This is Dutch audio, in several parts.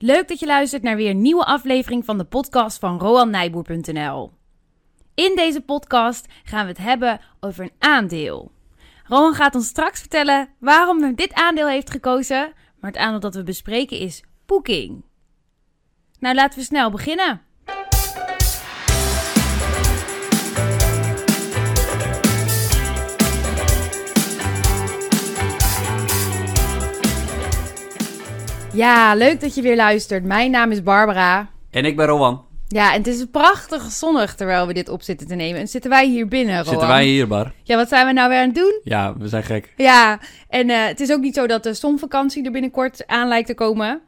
Leuk dat je luistert naar weer een nieuwe aflevering van de podcast van RoanNijboer.nl. In deze podcast gaan we het hebben over een aandeel. Rowan gaat ons straks vertellen waarom hij dit aandeel heeft gekozen, maar het aandeel dat we bespreken is Booking. Nou, laten we snel beginnen. Ja, leuk dat je weer luistert. Mijn naam is Barbara. En ik ben Rowan. Ja, en het is prachtig zonnig terwijl we dit op zitten te nemen. En zitten wij hier binnen, Rowan. Zitten wij hier, Bar? Ja, wat zijn we nou weer aan het doen? Ja, we zijn gek. Ja, en eh, het is ook niet zo dat de zonvakantie er binnenkort aan lijkt te komen.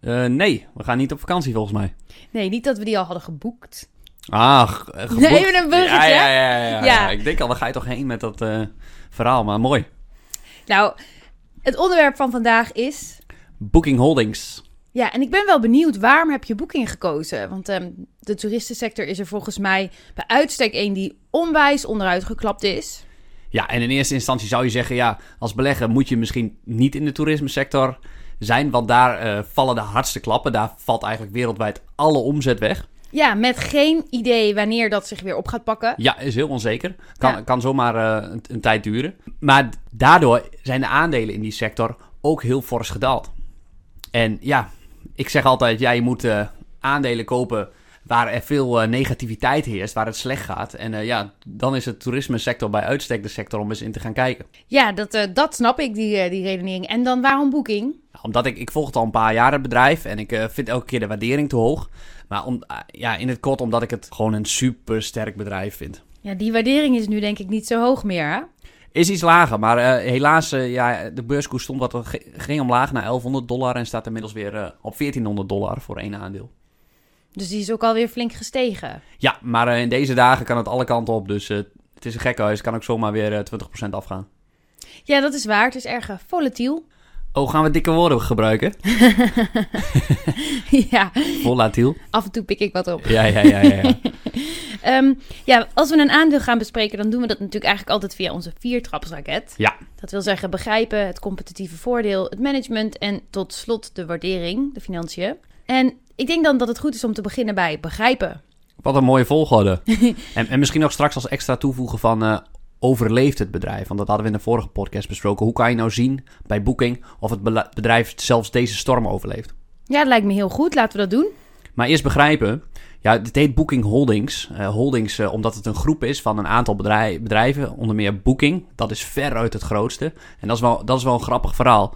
Uh, nee, we gaan niet op vakantie volgens mij. Nee, niet dat we die al hadden geboekt. Ah, ge geboekt. Nee, even een bruggetje. Ja, ja, ja, ja, ja. Ja. Ik denk al, waar ga je toch heen met dat uh, verhaal, maar mooi. Nou, het onderwerp van vandaag is... Booking Holdings. Ja, en ik ben wel benieuwd, waarom heb je Booking gekozen? Want ehm, de toeristensector is er volgens mij bij uitstek een die onwijs onderuit geklapt is. Ja, en in eerste instantie zou je zeggen, ja, als belegger moet je misschien niet in de toerismesector zijn, want daar uh, vallen de hardste klappen. Daar valt eigenlijk wereldwijd alle omzet weg. Ja, met geen idee wanneer dat zich weer op gaat pakken. Ja, is heel onzeker. Kan, Ja. kan zomaar uh, een, een, tijd duren. Maar daardoor zijn de aandelen in die sector ook heel fors gedaald. En ja, ik zeg altijd, ja, je moet uh, aandelen kopen waar er veel uh, negativiteit heerst, waar het slecht gaat. En uh, ja, dan is het toerisme-sector bij uitstek de sector om eens in te gaan kijken. Ja, dat, dat snap ik, die, die redenering. En dan waarom Booking? Ja, omdat ik, ik volg het al een paar jaar het bedrijf en ik vind elke keer de waardering te hoog. Maar om, ja, in het kort omdat ik het gewoon een super sterk bedrijf vind. Ja, die waardering is nu denk ik niet zo hoog meer, hè? Is iets lager, maar uh, helaas, uh, ja, de beurskoers stond wat, ging omlaag naar 1100 dollar en staat inmiddels weer uh, op 1400 dollar voor één aandeel. Dus die is ook alweer flink gestegen. Ja, maar in deze dagen kan het alle kanten op, dus het is een gekke huis. Het kan ook zomaar weer 20% afgaan. Ja, dat is waar. Het is erg volatiel. Oh, gaan we dikke woorden gebruiken? ja. Volatiel. Af en toe pik ik wat op. Ja, ja, ja, ja. Ja. um, ja, als we een aandeel gaan bespreken, dan doen we dat natuurlijk eigenlijk altijd via onze viertrapsraket. Ja. Dat wil zeggen begrijpen, het competitieve voordeel, het management en tot slot de waardering, de financiën. En ik denk dan dat het goed is om te beginnen bij begrijpen. Wat een mooie volgorde. en, en misschien nog straks als extra toevoegen van uh, overleeft het bedrijf? Want dat hadden we in de vorige podcast besproken. Hoe kan je nou zien bij Booking of het bedrijf zelfs deze storm overleeft? Ja, dat lijkt me heel goed. Laten we dat doen. Maar eerst begrijpen. Ja, dit heet Booking Holdings. Uh, holdings uh, omdat het een groep is van een aantal bedrijf, bedrijven. Onder meer Booking. Dat is veruit het grootste. En dat is wel, dat is wel een grappig verhaal.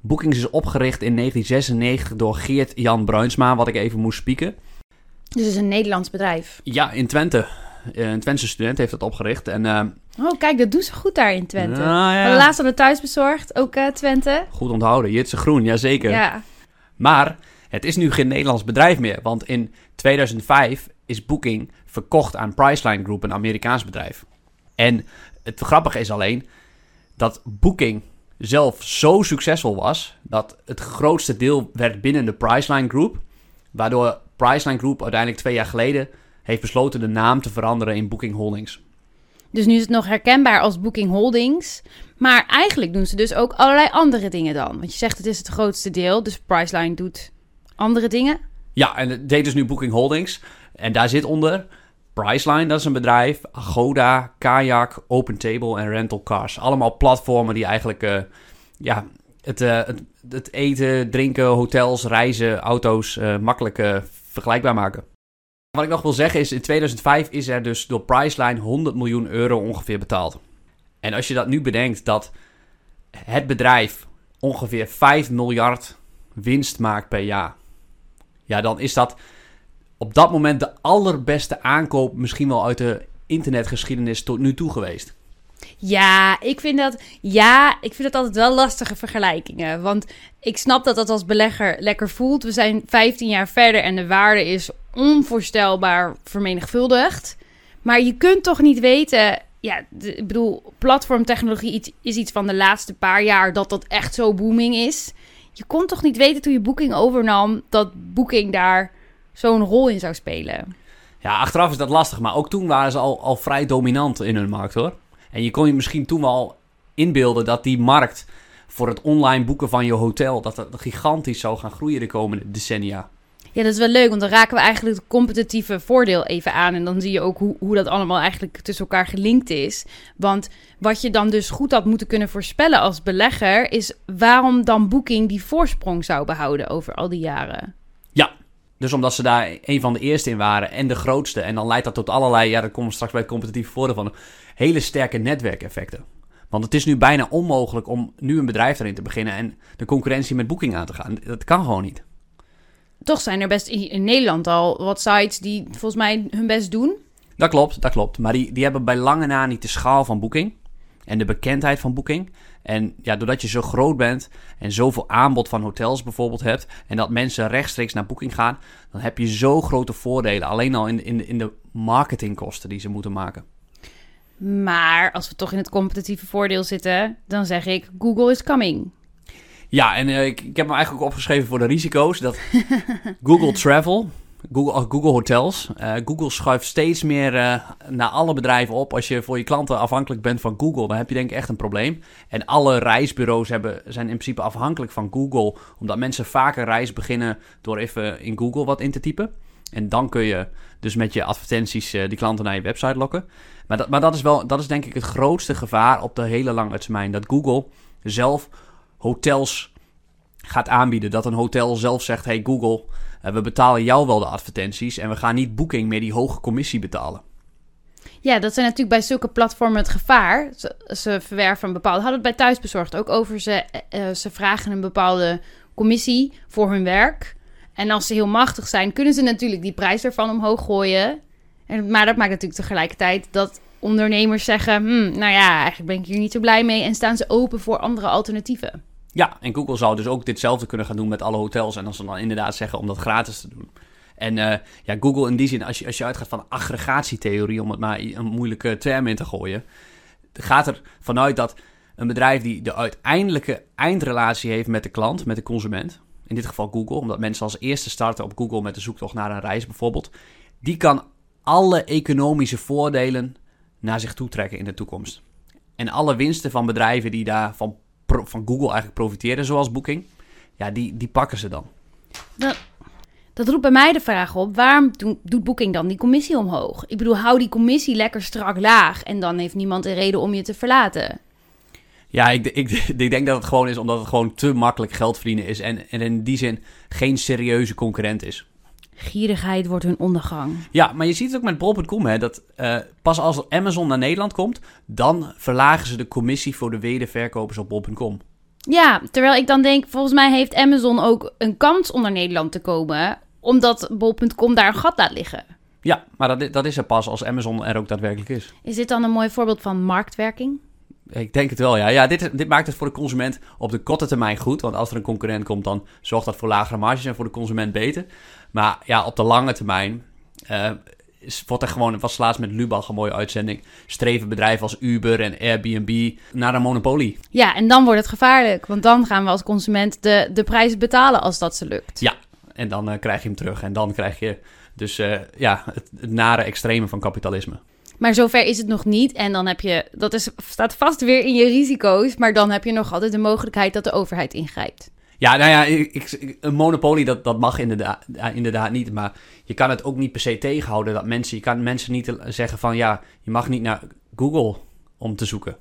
Bookings is opgericht in 1996 door Geert Jan Bruinsma, wat ik even moest spieken. Dus het is een Nederlands bedrijf. Ja, in Twente. Een Twentse student heeft dat opgericht. En, uh, oh, kijk, dat doen ze goed daar in Twente. Nou, ja. We laatst hadden thuis bezorgd, ook uh, Twente. Goed onthouden, Jitse Groen, jazeker. Ja. Maar het is nu geen Nederlands bedrijf meer. Want in 2005 is Booking verkocht aan Priceline Group, een Amerikaans bedrijf. En het grappige is alleen dat Booking zelf zo succesvol was... dat het grootste deel werd binnen de Priceline Group... waardoor Priceline Group uiteindelijk twee jaar geleden heeft besloten de naam te veranderen in Booking Holdings. Dus nu is het nog herkenbaar als Booking Holdings. Maar eigenlijk doen ze dus ook allerlei andere dingen dan. Want je zegt het is het grootste deel, dus Priceline doet andere dingen. Ja, en het deed dus nu Booking Holdings. En daar zit onder Priceline, dat is een bedrijf. Agoda, Kayak, OpenTable en Rental Cars. Allemaal platformen die eigenlijk uh, ja, het, uh, het, het, eten, drinken, hotels, reizen, auto's uh, makkelijk vergelijkbaar maken. Wat ik nog wil zeggen is, in 2005 is er dus door Priceline 100 miljoen euro ongeveer betaald. En als je dat nu bedenkt dat het bedrijf ongeveer 5 miljard winst maakt per jaar. Ja, dan is dat op dat moment de allerbeste aankoop misschien wel uit de internetgeschiedenis tot nu toe geweest. Ja, ik vind dat, ja, ik vind dat altijd wel lastige vergelijkingen. Want ik snap dat dat als belegger lekker voelt. We zijn 15 jaar verder en de waarde is onvoorstelbaar vermenigvuldigd. Maar je kunt toch niet weten, ja, ik bedoel, platformtechnologie is iets van de laatste paar jaar dat dat echt zo booming is. Je kon toch niet weten toen je Booking overnam dat Booking daar zo'n rol in zou spelen. Ja, achteraf is dat lastig, maar ook toen waren ze al, al vrij dominant in hun markt hoor. En je kon je misschien toen wel inbeelden dat die markt voor het online boeken van je hotel. Dat dat gigantisch zou gaan groeien de komende decennia. Ja, dat is wel leuk, want dan raken we eigenlijk het competitieve voordeel even aan. En dan zie je ook hoe, hoe dat allemaal eigenlijk tussen elkaar gelinkt is. Want wat je dan dus goed had moeten kunnen voorspellen als belegger, is waarom dan Booking die voorsprong zou behouden over al die jaren. Dus omdat ze daar een van de eerste in waren en de grootste. En dan leidt dat tot allerlei, ja, daar komen we straks bij het competitieve voordeel van, hele sterke netwerkeffecten. Want het is nu bijna onmogelijk om nu een bedrijf erin te beginnen en de concurrentie met Booking aan te gaan. Dat kan gewoon niet. Toch zijn er best in Nederland al wat sites die volgens mij hun best doen. Dat klopt, dat klopt. Maar die, die hebben bij lange na niet de schaal van Booking en de bekendheid van Booking. En ja, doordat je zo groot bent en zoveel aanbod van hotels bijvoorbeeld hebt... en dat mensen rechtstreeks naar Booking gaan... dan heb je zo grote voordelen. Alleen al in, in, in de marketingkosten die ze moeten maken. Maar als we toch in het competitieve voordeel zitten... dan zeg ik, Google is coming. Ja, en uh, ik, ik heb me eigenlijk ook opgeschreven voor de risico's. Dat Google Travel, Google, oh, Google Hotels. Uh, Google schuift steeds meer uh, naar alle bedrijven op. Als je voor je klanten afhankelijk bent van Google, dan heb je denk ik echt een probleem. En alle reisbureaus hebben, zijn in principe afhankelijk van Google. Omdat mensen vaker reis beginnen door even in Google wat in te typen. En dan kun je dus met je advertenties uh, die klanten naar je website lokken. Maar, dat, maar dat is wel, dat is denk ik het grootste gevaar op de hele lange termijn. Dat Google zelf hotels gaat aanbieden. Dat een hotel zelf zegt: Hey Google, uh, we betalen jou wel de advertenties. En we gaan niet Booking meer die hoge commissie betalen. Ja, dat zijn natuurlijk bij zulke platformen het gevaar. Ze, ze verwerven een bepaalde. Hadden het bij thuisbezorgd ook over. Ze, uh, ze vragen een bepaalde commissie voor hun werk. En als ze heel machtig zijn, kunnen ze natuurlijk die prijs ervan omhoog gooien. En, maar dat maakt natuurlijk tegelijkertijd dat ondernemers zeggen: hm, Nou ja, eigenlijk ben ik hier niet zo blij mee. En staan ze open voor andere alternatieven. Ja, en Google zou dus ook ditzelfde kunnen gaan doen met alle hotels. En als ze dan inderdaad zeggen om dat gratis te doen. En uh, ja, Google in die zin, als je, als je uitgaat van aggregatietheorie, om het maar een moeilijke term in te gooien, gaat er vanuit dat een bedrijf die de uiteindelijke eindrelatie heeft met de klant, met de consument, in dit geval Google, omdat mensen als eerste starten op Google met de zoektocht naar een reis bijvoorbeeld, die kan alle economische voordelen naar zich toe trekken in de toekomst. En alle winsten van bedrijven die daar van, Google eigenlijk profiteren, zoals Booking, ja, die, die pakken ze dan. Dat, dat roept bij mij de vraag op, waarom doet Booking dan die commissie omhoog? Ik bedoel, hou die commissie lekker strak laag en dan heeft niemand een reden om je te verlaten. Ja, ik, ik, ik, denk dat het gewoon is omdat het gewoon te makkelijk geld verdienen is. En, en in die zin geen serieuze concurrent is. Gierigheid wordt hun ondergang. Ja, maar je ziet het ook met bol.com, hè, dat uh, pas als Amazon naar Nederland komt, dan verlagen ze de commissie voor de wederverkopers op bol.com. Ja, terwijl ik dan denk, volgens mij heeft Amazon ook een kans om naar Nederland te komen, omdat bol.com daar een gat laat liggen. Ja, maar dat, dat is er pas als Amazon er ook daadwerkelijk is. Is dit dan een mooi voorbeeld van marktwerking? Ik denk het wel, ja. ja dit, dit maakt het voor de consument op de korte termijn goed. Want als er een concurrent komt, dan zorgt dat voor lagere marges en voor de consument beter. Maar ja, op de lange termijn uh, wordt er gewoon, het was laatst met Lubach een mooie uitzending, streven bedrijven als Uber en Airbnb naar een monopolie. Ja, en dan wordt het gevaarlijk. Want dan gaan we als consument de, de prijs betalen als dat ze lukt. Ja, en dan uh, krijg je hem terug. En dan krijg je dus uh, ja, het, het nare extreme van kapitalisme. Maar zover is het nog niet. En dan heb je, dat is, staat vast weer in je risico's. Maar dan heb je nog altijd de mogelijkheid dat de overheid ingrijpt. Ja, nou ja, ik, een monopolie dat, dat mag inderdaad, inderdaad niet. Maar je kan het ook niet per se tegenhouden dat mensen... Je kan mensen niet zeggen van ja, je mag niet naar Google om te zoeken.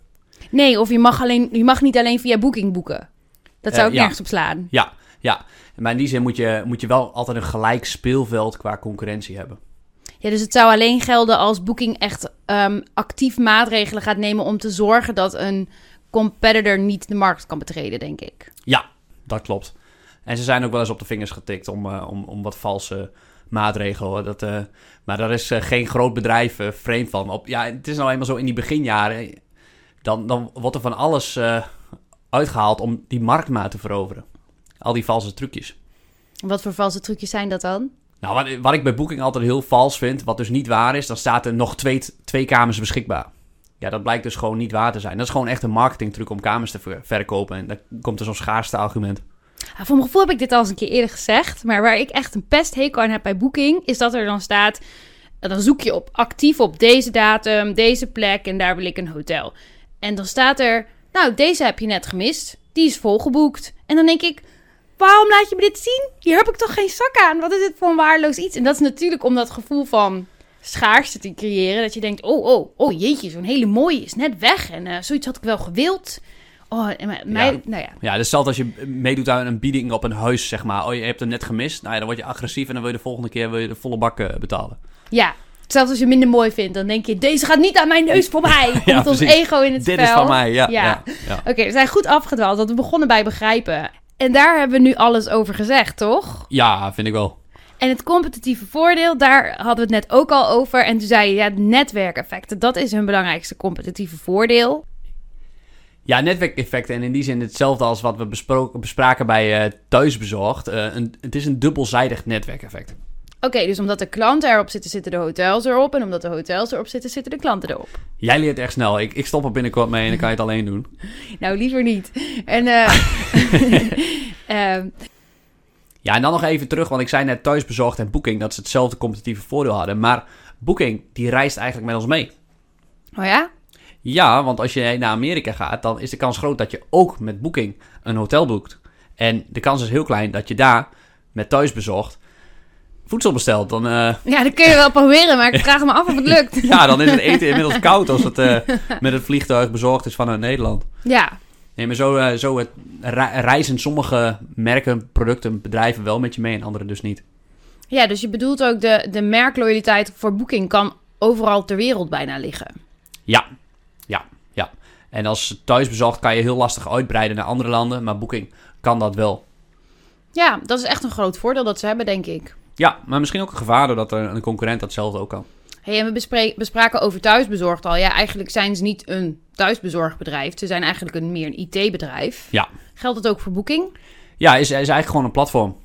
Nee, of je mag, alleen, je mag niet alleen via Booking boeken. Dat zou uh, ik ja. nergens op slaan. Ja, ja. Maar in die zin moet je, moet je wel altijd een gelijk speelveld qua concurrentie hebben. Ja, dus het zou alleen gelden als Booking echt um, actief maatregelen gaat nemen om te zorgen dat een competitor niet de markt kan betreden, denk ik. Ja, dat klopt. En ze zijn ook wel eens op de vingers getikt om, uh, om, om wat valse maatregelen. Dat, uh, maar daar is uh, geen groot bedrijf vreemd van. Op, ja, het is nou eenmaal zo in die beginjaren. Dan, dan wordt er van alles uitgehaald om die marktmaat te veroveren. Al die valse trucjes. Wat voor valse trucjes zijn dat dan? Nou, wat, wat, ik bij Booking altijd heel vals vind, wat dus niet waar is, dan staat er nog twee, twee kamers beschikbaar. Ja, dat blijkt dus gewoon niet waar te zijn. Dat is gewoon echt een marketingtruc om kamers te ver verkopen. En dan komt er zo'n schaarste argument. Ja, voor mijn gevoel heb ik dit al eens een keer eerder gezegd. Maar waar ik echt een pesthekel aan heb bij Booking, is dat er dan staat... Dan zoek je op actief op deze datum, deze plek en daar wil ik een hotel. En dan staat er, nou, deze heb je net gemist. die is volgeboekt. En dan denk ik, waarom laat je me dit zien? Hier heb ik toch geen zak aan? Wat is dit voor een waardeloos iets? En dat is natuurlijk om dat gevoel van schaarste te creëren. Dat je denkt, oh, oh, oh jeetje, zo'n hele mooie is net weg. En eh, zoiets had ik wel gewild. Oh, en mij, mij- nou ja. Ja, dus stel als je meedoet aan een bieding op een huis, zeg maar. Oh, je hebt hem net gemist. Nou ja, dan word je agressief en dan wil je de volgende keer wil je de volle bak eh, betalen. Ja, zelfs als je minder mooi vindt, dan denk je, deze gaat niet aan mijn neus voorbij. Komt Ja, ons ego in het Dit spel. is van mij, ja. Ja. ja. ja. Oké, we zijn goed afgedwaald, want we begonnen bij begrijpen. En daar hebben we nu alles over gezegd, toch? Ja, vind ik wel. En het competitieve voordeel, daar hadden we het net ook al over. En toen zei je, ja, netwerkeffecten, dat is hun belangrijkste competitieve voordeel. Ja, netwerkeffecten en in die zin hetzelfde als wat we besproken, bespraken bij eh, thuisbezorgd. Eh, een, het is een dubbelzijdig netwerkeffect. Oké, dus omdat de klanten erop zitten, zitten de hotels erop. En omdat de hotels erop zitten, zitten de klanten erop. Jij leert echt snel. Ik, ik stop er binnenkort mee en dan kan je het alleen doen. Nou, liever niet. En, ehm, Ja, en dan nog even terug, want ik zei net thuisbezorgd en Booking dat ze hetzelfde competitieve voordeel hadden. Maar Booking, die reist eigenlijk met ons mee. oh ja? Ja, want als je naar Amerika gaat, dan is de kans groot dat je ook met Booking een hotel boekt. En de kans is heel klein dat je daar met thuisbezorgd voedsel bestelt. Dan, eh, Ja, dat kun je wel proberen, maar ik vraag me af of het lukt. ja, dan is het eten inmiddels koud als het eh, met het vliegtuig bezorgd is vanuit Nederland. Ja, Nee, maar zo, eh, zo het, re- reizen sommige merken, producten, bedrijven wel met je mee en andere dus niet. Ja, dus je bedoelt ook de, de merkloyaliteit voor Booking kan overal ter wereld bijna liggen. Ja, ja, ja. En als thuisbezorgd kan je heel lastig uitbreiden naar andere landen, maar Booking kan dat wel. Ja, dat is echt een groot voordeel dat ze hebben, denk ik. Ja, maar misschien ook een gevaar doordat er een concurrent datzelfde ook kan. Hey, en we bespraken over thuisbezorgd al. Ja, eigenlijk zijn ze niet een thuisbezorgbedrijf. Ze zijn eigenlijk een, meer een IT-bedrijf. Ja. Geldt het ook voor Booking? Ja, is, is eigenlijk gewoon een platform.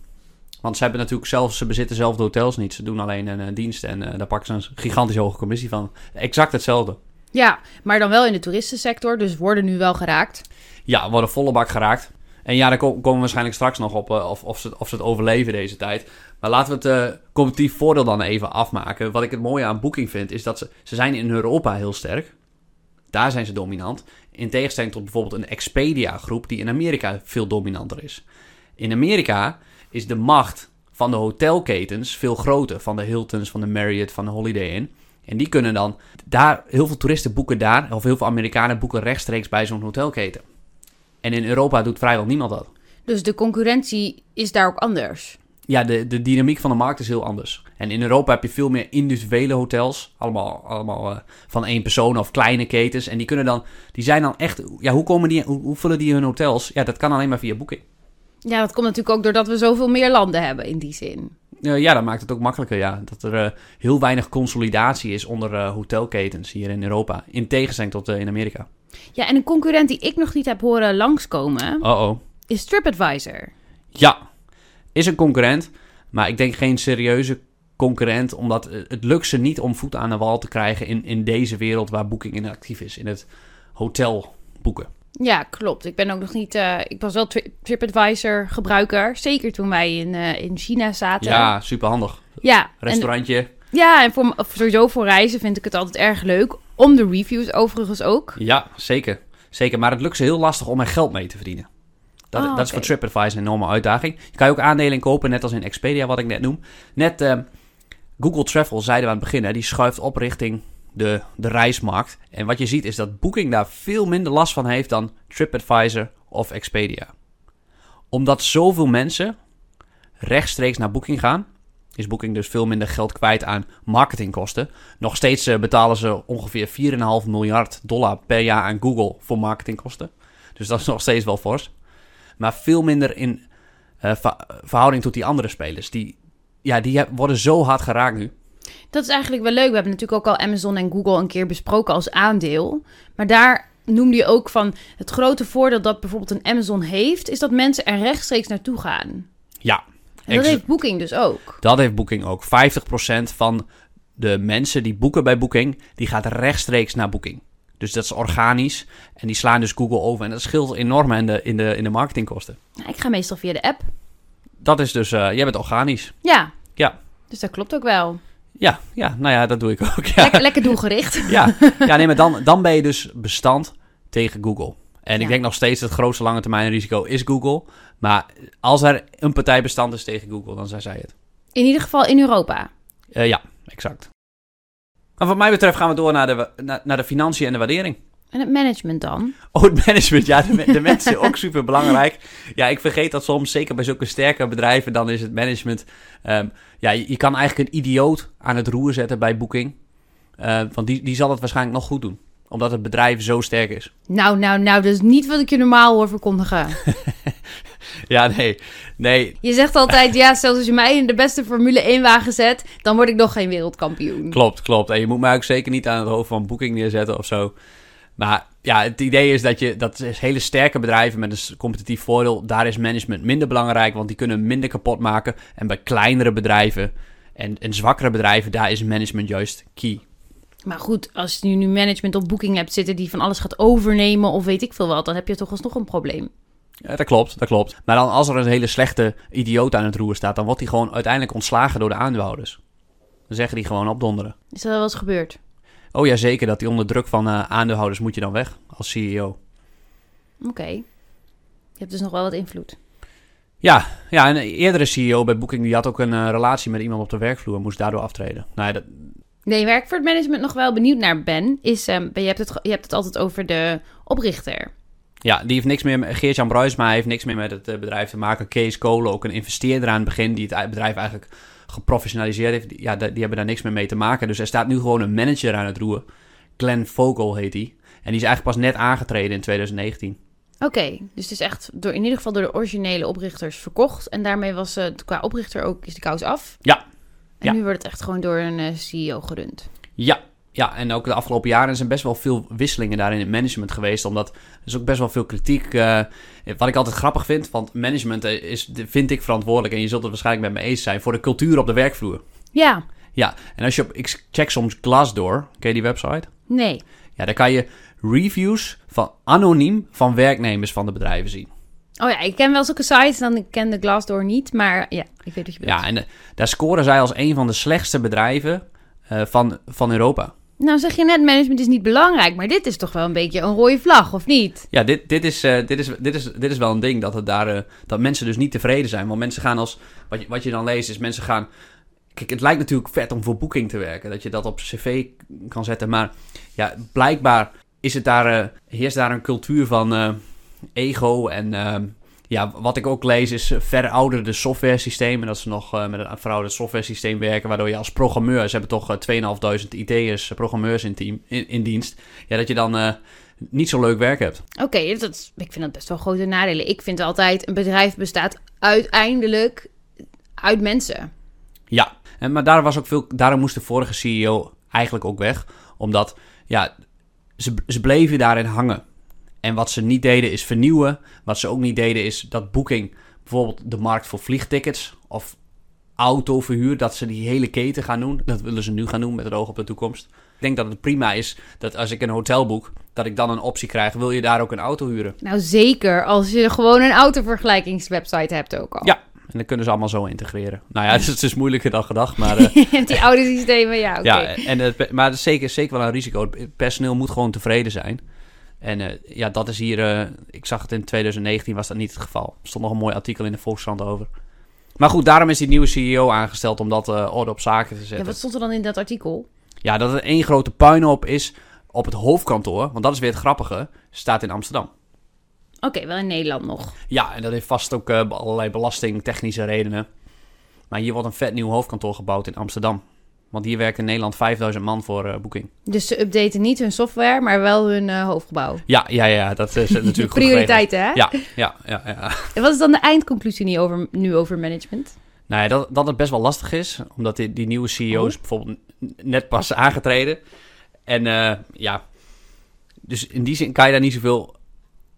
Want ze hebben natuurlijk zelf, ze bezitten zelf de hotels niet. Ze doen alleen een, eh, dienst en eh, daar pakken ze een gigantisch hoge commissie van. Exact hetzelfde. Ja, maar dan wel in de toeristensector, dus worden nu wel geraakt. Ja, worden volle bak geraakt. En ja, daar ko- komen we waarschijnlijk straks nog op eh, of, of, ze, of ze het overleven deze tijd. Maar laten we het eh, competitief voordeel dan even afmaken. Wat ik het mooie aan Booking vind, is dat ze, ze zijn in Europa heel sterk. Daar zijn ze dominant. In tegenstelling tot bijvoorbeeld een Expedia-groep die in Amerika veel dominanter is. In Amerika is de macht van de hotelketens veel groter. Van de Hiltons, van de Marriott, van de Holiday Inn. En die kunnen dan daar, heel veel toeristen boeken daar, of heel veel Amerikanen boeken rechtstreeks bij zo'n hotelketen. En in Europa doet vrijwel niemand dat. Dus de concurrentie is daar ook anders. Ja, de, de dynamiek van de markt is heel anders. En in Europa heb je veel meer individuele hotels. Allemaal, allemaal eh, van één persoon of kleine ketens. En die kunnen dan, die zijn dan echt, ja, hoe komen die, hoe, hoe vullen die hun hotels? Ja, dat kan alleen maar via Booking. Ja, dat komt natuurlijk ook doordat we zoveel meer landen hebben in die zin. Eh, ja, dat maakt het ook makkelijker, ja. Dat er eh, heel weinig consolidatie is onder hotelketens hier in Europa. In tegenstelling tot in Amerika. Ja, en een concurrent die ik nog niet heb horen langskomen, Oh-oh. is TripAdvisor. Ja, is een concurrent, maar ik denk geen serieuze concurrent, omdat het lukt ze niet om voet aan de wal te krijgen in, in deze wereld waar Booking in actief is, in het hotel boeken. Ja, klopt. Ik ben ook nog niet. eh, ik was wel Tri- TripAdvisor gebruiker. Zeker toen wij in, eh, in China zaten. Ja, super handig. ja. En, Restaurantje, ja, en voor, sowieso voor reizen vind ik het altijd erg leuk. Om de reviews overigens ook. ja, zeker. Zeker, maar het lukt ze heel lastig om er geld mee te verdienen. Dat, Ah, dat is voor TripAdvisor een enorme uitdaging. Je kan je ook aandelen kopen, net als in Expedia, wat ik net noem. Net eh, Google Travel, zeiden we aan het begin, hè, die schuift op richting de, de reismarkt. En wat je ziet is dat Booking daar veel minder last van heeft dan TripAdvisor of Expedia. Omdat zoveel mensen rechtstreeks naar Booking gaan, is Booking dus veel minder geld kwijt aan marketingkosten. Nog steeds eh, betalen ze ongeveer 4,5 miljard dollar per jaar aan Google voor marketingkosten. Dus dat is nog steeds wel fors. Maar veel minder in eh, ver- verhouding tot die andere spelers. Die, ja, die worden zo hard geraakt nu. Dat is eigenlijk wel leuk. We hebben natuurlijk ook al Amazon en Google een keer besproken als aandeel. Maar daar noemde je ook van het grote voordeel dat bijvoorbeeld een Amazon heeft, is dat mensen er rechtstreeks naartoe gaan. Ja, En dat heeft Booking dus ook. dat heeft Booking ook. 50% van de mensen die boeken bij Booking, die gaat rechtstreeks naar Booking. Dus dat is organisch. En die slaan dus Google over. En dat scheelt enorm in de, in de, in de marketingkosten. Ik ga meestal via de app. Dat is dus, eh, jij bent organisch. Ja. Ja. Dus dat klopt ook wel. Ja, ja, nou ja, dat doe ik ook. Ja, Lekker, lekker doelgericht. ja. ja nee, maar dan, dan ben je dus bestand tegen Google. En ik denk nog steeds dat het grootste lange termijn risico is Google. Maar als er een partij bestand is tegen Google, dan zijn zij het. In ieder geval in Europa. Eh, ja, exact. Maar wat mij betreft gaan we door naar de, naar, naar de financiën en de waardering. En het management dan? Oh, het management. Ja, de, de mensen ook super belangrijk. Ja, ik vergeet dat soms, zeker bij zulke sterke bedrijven, dan is het management. ehm, ja, je, je kan eigenlijk een idioot aan het roer zetten bij Booking. Eh, want die, die zal het waarschijnlijk nog goed doen. Omdat het bedrijf zo sterk is. Nou, nou, nou, dat is niet wat ik je normaal hoor verkondigen. Ja, nee. Nee, Je zegt altijd, ja, zelfs als je mij in de beste Formule 1-wagen zet, dan word ik nog geen wereldkampioen. klopt, klopt. En je moet mij ook zeker niet aan het hoofd van Booking neerzetten of zo. Maar ja, het idee is dat je, dat is hele sterke bedrijven met een competitief voordeel, daar is management minder belangrijk, want die kunnen minder kapot maken. En bij kleinere bedrijven en, en zwakkere bedrijven, daar is management juist key. Maar goed, als je nu management op Booking hebt zitten die van alles gaat overnemen of weet ik veel wat, dan heb je toch alsnog een probleem. Ja, dat klopt, dat klopt. Maar dan als er een hele slechte idioot aan het roer staat, dan wordt die gewoon uiteindelijk ontslagen door de aandeelhouders. Dan zeggen die gewoon opdonderen. Is dat wel eens gebeurd? Oh ja, zeker, dat die onder druk van eh, aandeelhouders moet je dan weg als CEO. Oké. Je hebt dus nog wel wat invloed. Ja, ja, een eerdere CEO bij Booking die had ook een eh, relatie met iemand op de werkvloer en moest daardoor aftreden. Nou ja, dat, Nee, waar ik voor het management nog wel benieuwd naar ben, is, ehm, je, hebt het, je hebt het altijd over de oprichter. Ja, die heeft niks meer, met- Geert-Jan Bruisma heeft niks meer met het eh, bedrijf te maken. Kees Kolen, ook een investeerder aan het begin, die het bedrijf eigenlijk geprofessionaliseerd heeft. Ja, die hebben daar niks meer mee te maken. Dus er staat nu gewoon een manager aan het roer. Glenn Vogel heet hij. En die is eigenlijk pas net aangetreden in 2019. Oké, dus het is echt door, in ieder geval door de originele oprichters verkocht. En daarmee was het qua oprichter ook is de kous af. Ja. En Ja. nu wordt het echt gewoon door een eh, CEO gerund. Ja, ja, en ook de afgelopen jaren zijn best wel veel wisselingen daar in het management geweest. Omdat er is ook best wel veel kritiek. eh, wat ik altijd grappig vind, want management eh, is, vind ik verantwoordelijk. En je zult het waarschijnlijk met me eens zijn voor de cultuur op de werkvloer. Ja, Ja, en als je op, ik check soms Glassdoor, ken je die website? nee. Ja, daar kan je reviews van anoniem van werknemers van de bedrijven zien. Oh ja, ik ken wel zulke sites, dan ik ken de Glassdoor niet. Maar ja, ik weet wat je bedoelt. Ja, en eh, daar scoren zij als een van de slechtste bedrijven van, van Europa. Nou zeg je net, management is niet belangrijk. Maar dit is toch wel een beetje een rode vlag, of niet? Ja, dit, dit, is, eh, dit, is, dit, is, dit is wel een ding dat, het daar, eh, dat mensen dus niet tevreden zijn. Want mensen gaan als. Wat je, wat je dan leest is mensen gaan. Kijk, het lijkt natuurlijk vet om voor Booking te werken. Dat je dat op cv kan zetten. Maar ja, blijkbaar is het daar, eh, heerst daar een cultuur van ego. En ja, wat ik ook lees is eh, verouderde software systemen. Dat ze nog eh, met een verouderd software systeem werken. Waardoor je als programmeur, ze hebben toch eh, 2500 IT'ers, eh, programmeurs in, team, in, in dienst. Ja, dat je dan niet zo leuk werk hebt. Oké, dat is- ik vind dat best wel grote nadelen. Ik vind altijd, een bedrijf bestaat uiteindelijk uit mensen. Ja, en, maar daar was ook veel, daarom moest de vorige CEO eigenlijk ook weg. Omdat, ja, ze, ze bleven daarin hangen. En wat ze niet deden is vernieuwen. Wat ze ook niet deden is dat Booking bijvoorbeeld de markt voor vliegtickets of autoverhuur, dat ze die hele keten gaan doen. Dat willen ze nu gaan doen met het oog op de toekomst. Ik denk dat het prima is dat als ik een hotel boek, dat ik dan een optie krijg. Wil je daar ook een auto huren? Nou, zeker als je gewoon een autovergelijkingswebsite hebt ook al. Ja. En dan kunnen ze allemaal zo integreren. Nou ja, het is, het is moeilijker dan gedacht, maar... eh, Die oude systemen, ja, oké. Ja, en maar het is zeker, zeker wel een risico. Het personeel moet gewoon tevreden zijn. En eh, ja, dat is hier... eh, ik zag het in 2019 was dat niet het geval. Er stond nog een mooi artikel in de Volkskrant over. Maar goed, daarom is die nieuwe CEO aangesteld om dat eh, orde op zaken te Ja, zetten. wat stond er dan in dat artikel? Ja, dat er één grote puinhoop is op het hoofdkantoor. Want dat is weer het grappige. Staat in Amsterdam. Oké, wel in Nederland nog. Ja, en dat heeft vast ook allerlei belastingtechnische redenen. Maar hier wordt een vet nieuw hoofdkantoor gebouwd in Amsterdam. Want hier werkt in Nederland 5000 man voor eh Booking. Dus ze updaten niet hun software, maar wel hun eh, hoofdgebouw. Ja, ja, ja, dat is natuurlijk. Prioriteiten, hè? Ja, ja, ja, ja. En wat is dan de eindconclusie nu over, nu over management? Nou ja, dat, dat het best wel lastig is. Omdat die, die nieuwe CEO is bijvoorbeeld net pas aangetreden. En eh, ja, dus in die zin kan je daar niet zoveel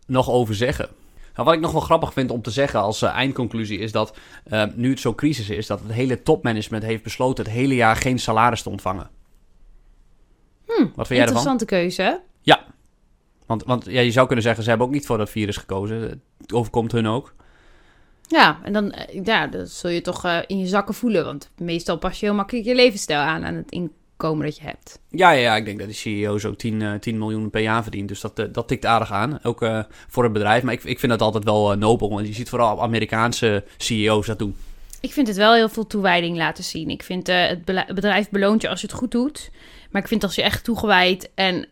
nog over zeggen. Nou, wat ik nog wel grappig vind om te zeggen als eh, eindconclusie is dat eh, nu het zo crisis is, dat het hele topmanagement heeft besloten het hele jaar geen salaris te ontvangen. Wat vind jij ervan? Interessante keuze. Want, want ja, je zou kunnen zeggen, ze hebben ook niet voor dat virus gekozen. Het overkomt hun ook. Ja, en dan eh, ja, dat zul je toch in je zakken voelen. Want meestal pas je heel makkelijk je levensstijl aan aan het in, komen dat je hebt. Ja, ja, ja, ik denk dat die CEO zo 10, eh, 10 miljoen per jaar verdient. Dus dat, eh, dat tikt aardig aan. Ook eh, voor een bedrijf. Maar ik, ik vind dat altijd wel eh, nobel. Want je ziet vooral Amerikaanse CEO's dat doen. Ik vind het wel heel veel toewijding laten zien. Ik vind het bedrijf beloont je als je het goed doet. Maar ik vind als je echt toegewijd en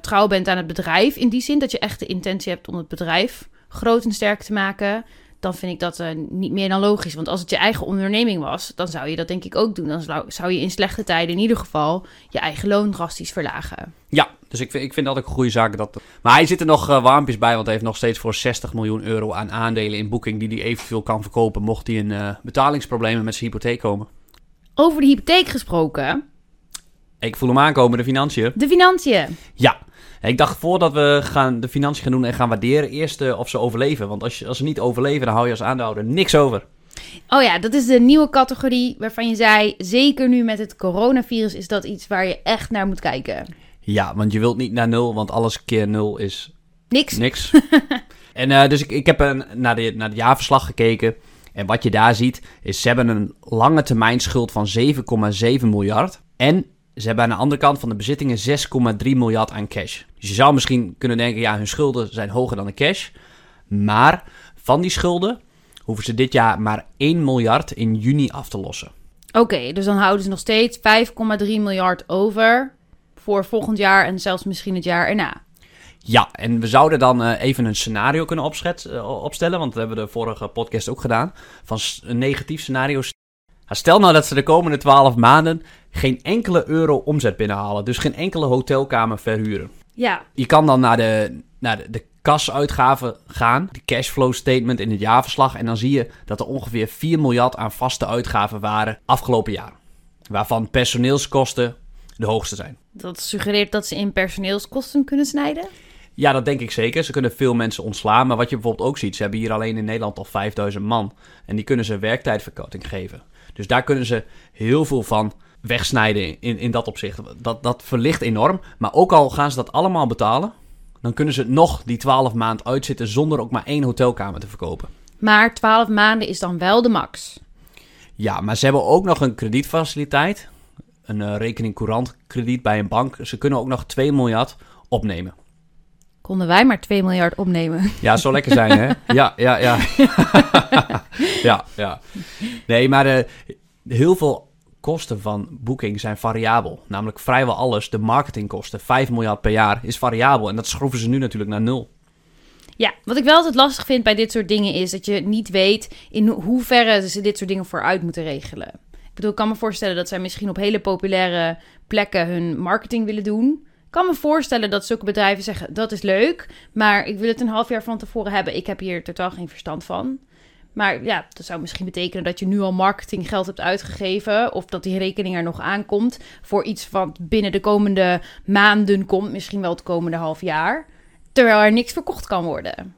trouw bent aan het bedrijf, in die zin dat je echt de intentie hebt om het bedrijf groot en sterk te maken, dan vind ik dat eh, niet meer dan logisch. Want als het je eigen onderneming was, dan zou je dat denk ik ook doen. Dan zou- je in slechte tijden in ieder geval je eigen loon drastisch verlagen. Ja, dus ik vind, ik vind dat ook een goede zaak. Dat... Maar hij zit er nog eh, warmpjes bij, want hij heeft nog steeds voor 60 miljoen euro aan aandelen in Booking die hij eventueel kan verkopen mocht hij in eh, betalingsproblemen met zijn hypotheek komen. Over de hypotheek gesproken, Ik voel hem aankomen, de financiën. de financiën. Ja, ik dacht voordat we gaan de financiën gaan doen en gaan waarderen, eerst eh, of ze overleven. Want als, je, als ze niet overleven, dan hou je als aandeelhouder niks over. Oh ja, dat is de nieuwe categorie waarvan je zei, zeker nu met het coronavirus is dat iets waar je echt naar moet kijken. Ja, want je wilt niet naar nul, want alles keer nul is Niks. niks. en eh, dus ik, ik heb een, naar, de, naar het jaarverslag gekeken. En wat je daar ziet, is ze hebben een lange termijn schuld van 7,7 miljard. En ze hebben aan de andere kant van de bezittingen 6,3 miljard aan cash. Dus je zou misschien kunnen denken, ja, hun schulden zijn hoger dan de cash. Maar van die schulden hoeven ze dit jaar maar 1 miljard in juni af te lossen. Oké, dus dan houden ze nog steeds 5,3 miljard over voor volgend jaar en zelfs misschien het jaar erna. Ja, en we zouden dan eh, even een scenario kunnen opschet, eh, opstellen, want dat hebben we de vorige podcast ook gedaan. Van een negatief scenario. Ja, Stel nou dat ze de komende 12 maanden geen enkele euro omzet binnenhalen, dus geen enkele hotelkamer verhuren. Ja, Je kan dan naar de, naar de, de kasuitgaven gaan, de cashflow statement in het jaarverslag, en dan zie je dat er ongeveer 4 miljard aan vaste uitgaven waren afgelopen jaar. Waarvan personeelskosten de hoogste zijn. dat suggereert dat ze in personeelskosten kunnen snijden. Ja, dat denk ik zeker. Ze kunnen veel mensen ontslaan. Maar wat je bijvoorbeeld ook ziet, ze hebben hier alleen in Nederland al 5000 man. En die kunnen ze werktijdverkorting geven. Dus daar kunnen ze heel veel van wegsnijden in, in dat opzicht. Dat, dat verlicht enorm. Maar ook al gaan ze dat allemaal betalen, dan kunnen ze nog die 12 maand uitzitten zonder ook maar één hotelkamer te verkopen. Maar 12 maanden is dan wel de max. Ja, maar ze hebben ook nog een kredietfaciliteit. Een eh, rekening courant krediet bij een bank. Ze kunnen ook nog 2 miljard opnemen. Konden wij maar 2 miljard opnemen. Ja, zou lekker zijn, hè? Ja, ja, ja. ja, ja. Nee, maar eh, heel veel kosten van Booking zijn variabel. Namelijk vrijwel alles, de marketingkosten, 5 miljard per jaar, is variabel. En dat schroeven ze nu natuurlijk naar nul. Ja, wat ik wel altijd lastig vind bij dit soort dingen is dat je niet weet in ho- hoeverre ze dit soort dingen vooruit moeten regelen. Ik bedoel, ik kan me voorstellen dat zij misschien op hele populaire plekken hun marketing willen doen. Ik kan me voorstellen dat zulke bedrijven zeggen: dat is leuk, maar ik wil het een half jaar van tevoren hebben. Ik heb hier totaal geen verstand van. Maar ja, dat zou misschien betekenen dat je nu al marketinggeld hebt uitgegeven. Of dat die rekening er nog aankomt voor iets wat binnen de komende maanden komt. Misschien wel het komende half jaar. Terwijl er niks verkocht kan worden.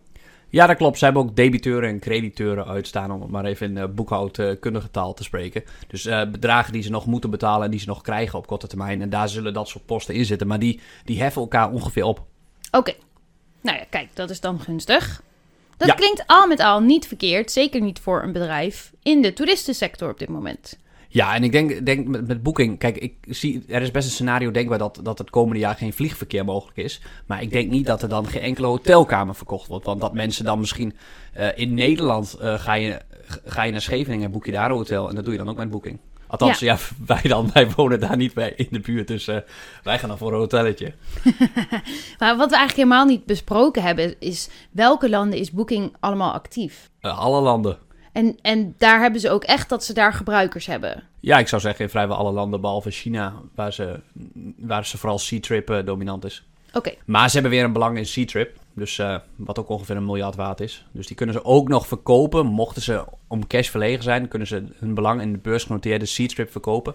Ja, dat klopt. Ze hebben ook debiteuren en crediteuren uitstaan, om het maar even in eh, boekhoudkundige taal te spreken. Dus eh, bedragen die ze nog moeten betalen en die ze nog krijgen op korte termijn. En daar zullen dat soort posten in zitten. Maar die, die heffen elkaar ongeveer op. Oké. Nou ja, kijk, dat is dan gunstig. Dat Ja. klinkt al met al niet verkeerd. Zeker niet voor een bedrijf in de toeristensector op dit moment. Ja, en ik denk, denk met, met Booking, kijk, ik zie, er is best een scenario denkbaar dat, dat het komende jaar geen vliegverkeer mogelijk is. Maar ik denk niet dat er dan geen enkele hotelkamer verkocht wordt. Want dat mensen dan misschien eh, in Nederland eh, ga, je, ga je naar Scheveningen en boek je daar een hotel. En dat doe je dan ook met Booking. Althans, ja. wij dan, wij wonen daar niet bij in de buurt. Dus eh, wij gaan dan voor een hotelletje. Maar wat we eigenlijk helemaal niet besproken hebben, is welke landen is Booking allemaal actief? Eh, alle landen. En, en daar hebben ze ook echt dat ze daar gebruikers hebben. Ja, ik zou zeggen in vrijwel alle landen, behalve China, waar ze, waar ze vooral C-Trip eh, dominant is. Oké, Maar ze hebben weer een belang in C-Trip. Dus eh, wat ook ongeveer een miljard waard is. Dus die kunnen ze ook nog verkopen. Mochten ze om cash verlegen zijn, kunnen ze hun belang in de beursgenoteerde C-Trip verkopen.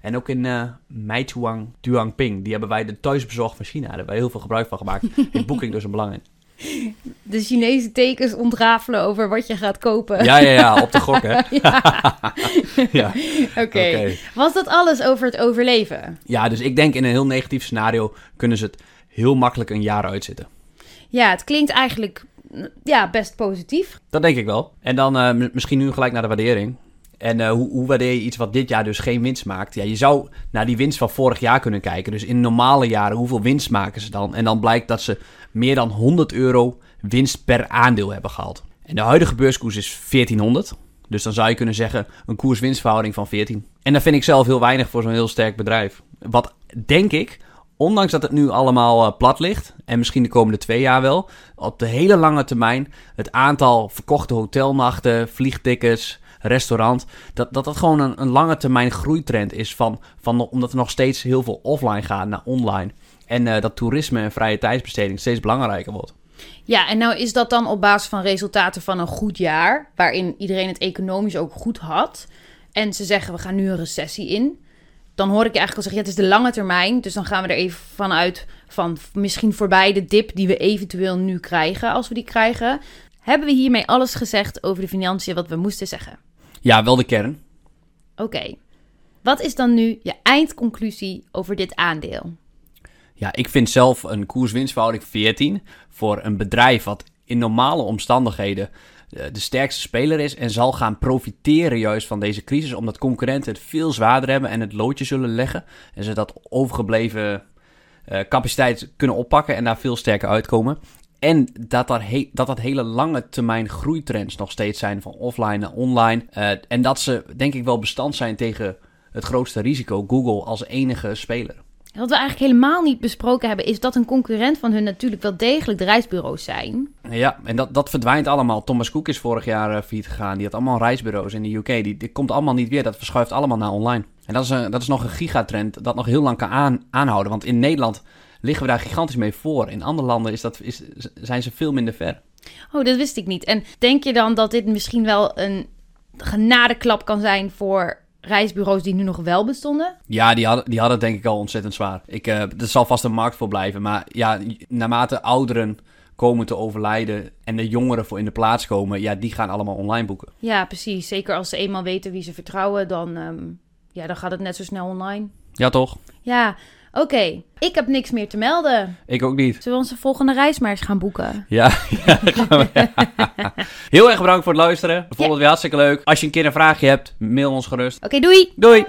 En ook in eh Meituang Duangping. Die hebben wij de thuisbezorgd van China. Daar hebben wij heel veel gebruik van gemaakt. Heeft Booking dus een belang in. de Chinese tekens ontrafelen over wat je gaat kopen. Ja, ja, ja. Op de gok, hè? ja. Oké. Oké. Was dat alles over het overleven? Ja, dus ik denk in een heel negatief scenario kunnen ze het heel makkelijk een jaar uitzitten. Ja, het klinkt eigenlijk ja, best positief. Dat denk ik wel. En dan eh, misschien nu gelijk naar de waardering. En eh, hoe, hoe waardeer je iets wat dit jaar dus geen winst maakt? Ja, je zou naar die winst van vorig jaar kunnen kijken. Dus in normale jaren, hoeveel winst maken ze dan? En dan blijkt dat ze meer dan 100 euro winst per aandeel hebben gehaald. En de huidige beurskoers is 1400. Dus dan zou je kunnen zeggen een koers-winstverhouding van 14. En dat vind ik zelf heel weinig voor zo'n heel sterk bedrijf. Wat denk ik, ondanks dat het nu allemaal uh, plat ligt, en misschien de komende twee jaar wel, op de hele lange termijn het aantal verkochte hotelnachten, vliegtickets, restaurant, dat dat, dat gewoon een, een lange termijn groeitrend is van, van omdat er nog steeds heel veel offline gaat naar online. En uh, dat toerisme en vrije tijdsbesteding steeds belangrijker wordt. Ja, en nou is dat dan op basis van resultaten van een goed jaar, waarin iedereen het economisch ook goed had. En ze zeggen we gaan nu een recessie in. Dan hoor ik je eigenlijk al zeggen, ja, het is de lange termijn. Dus dan gaan we er even vanuit van misschien voorbij de dip die we eventueel nu krijgen, als we die krijgen. Hebben we hiermee alles gezegd over de financiën wat we moesten zeggen? Ja, wel de kern. Oké. Wat is dan nu je eindconclusie over dit aandeel? Ja, ik vind zelf een koers-winstverhouding 14 voor een bedrijf wat in normale omstandigheden de sterkste speler is en zal gaan profiteren juist van deze crisis, omdat concurrenten het veel zwaarder hebben en het loodje zullen leggen en ze dat overgebleven uh, capaciteit kunnen oppakken en daar veel sterker uitkomen. En dat, dat, dat dat hele lange termijn groeitrends nog steeds zijn van offline naar online. Uh, en dat ze denk ik wel bestand zijn tegen het grootste risico, Google als enige speler. Wat we eigenlijk helemaal niet besproken hebben, is dat een concurrent van hun natuurlijk wel degelijk de reisbureaus zijn. Ja, en dat, dat verdwijnt allemaal. Thomas Cook is vorig jaar uh, failliet gegaan. Die had allemaal reisbureaus in de UK. Die, die komt allemaal niet weer. Dat verschuift allemaal naar online. En dat is, een, dat is nog een gigatrend dat nog heel lang kan aan, aanhouden. Want in Nederland liggen we daar gigantisch mee voor. In andere landen is dat, is, zijn ze veel minder ver. Oh, dat wist ik niet. En denk je dan dat dit misschien wel een genadeklap kan zijn voor reisbureaus die nu nog wel bestonden? Ja, die hadden, die hadden het denk ik al ontzettend zwaar. Ik, uh, er zal vast een markt voor blijven. Maar ja, naarmate ouderen komen te overlijden en de jongeren voor in de plaats komen, ja, die gaan allemaal online boeken. Ja, precies. Zeker als ze eenmaal weten wie ze vertrouwen, dan, um, ja, dan gaat het net zo snel online. Ja, toch? Ja, Oké, okay, ik heb niks meer te melden. Ik ook niet. Zullen we onze volgende reis maar eens gaan boeken? Ja, ja gaan we. Heel erg bedankt voor het luisteren. We vonden het weer hartstikke leuk. Als je een keer een vraagje hebt, mail ons gerust. Oké, okay, doei! Doei!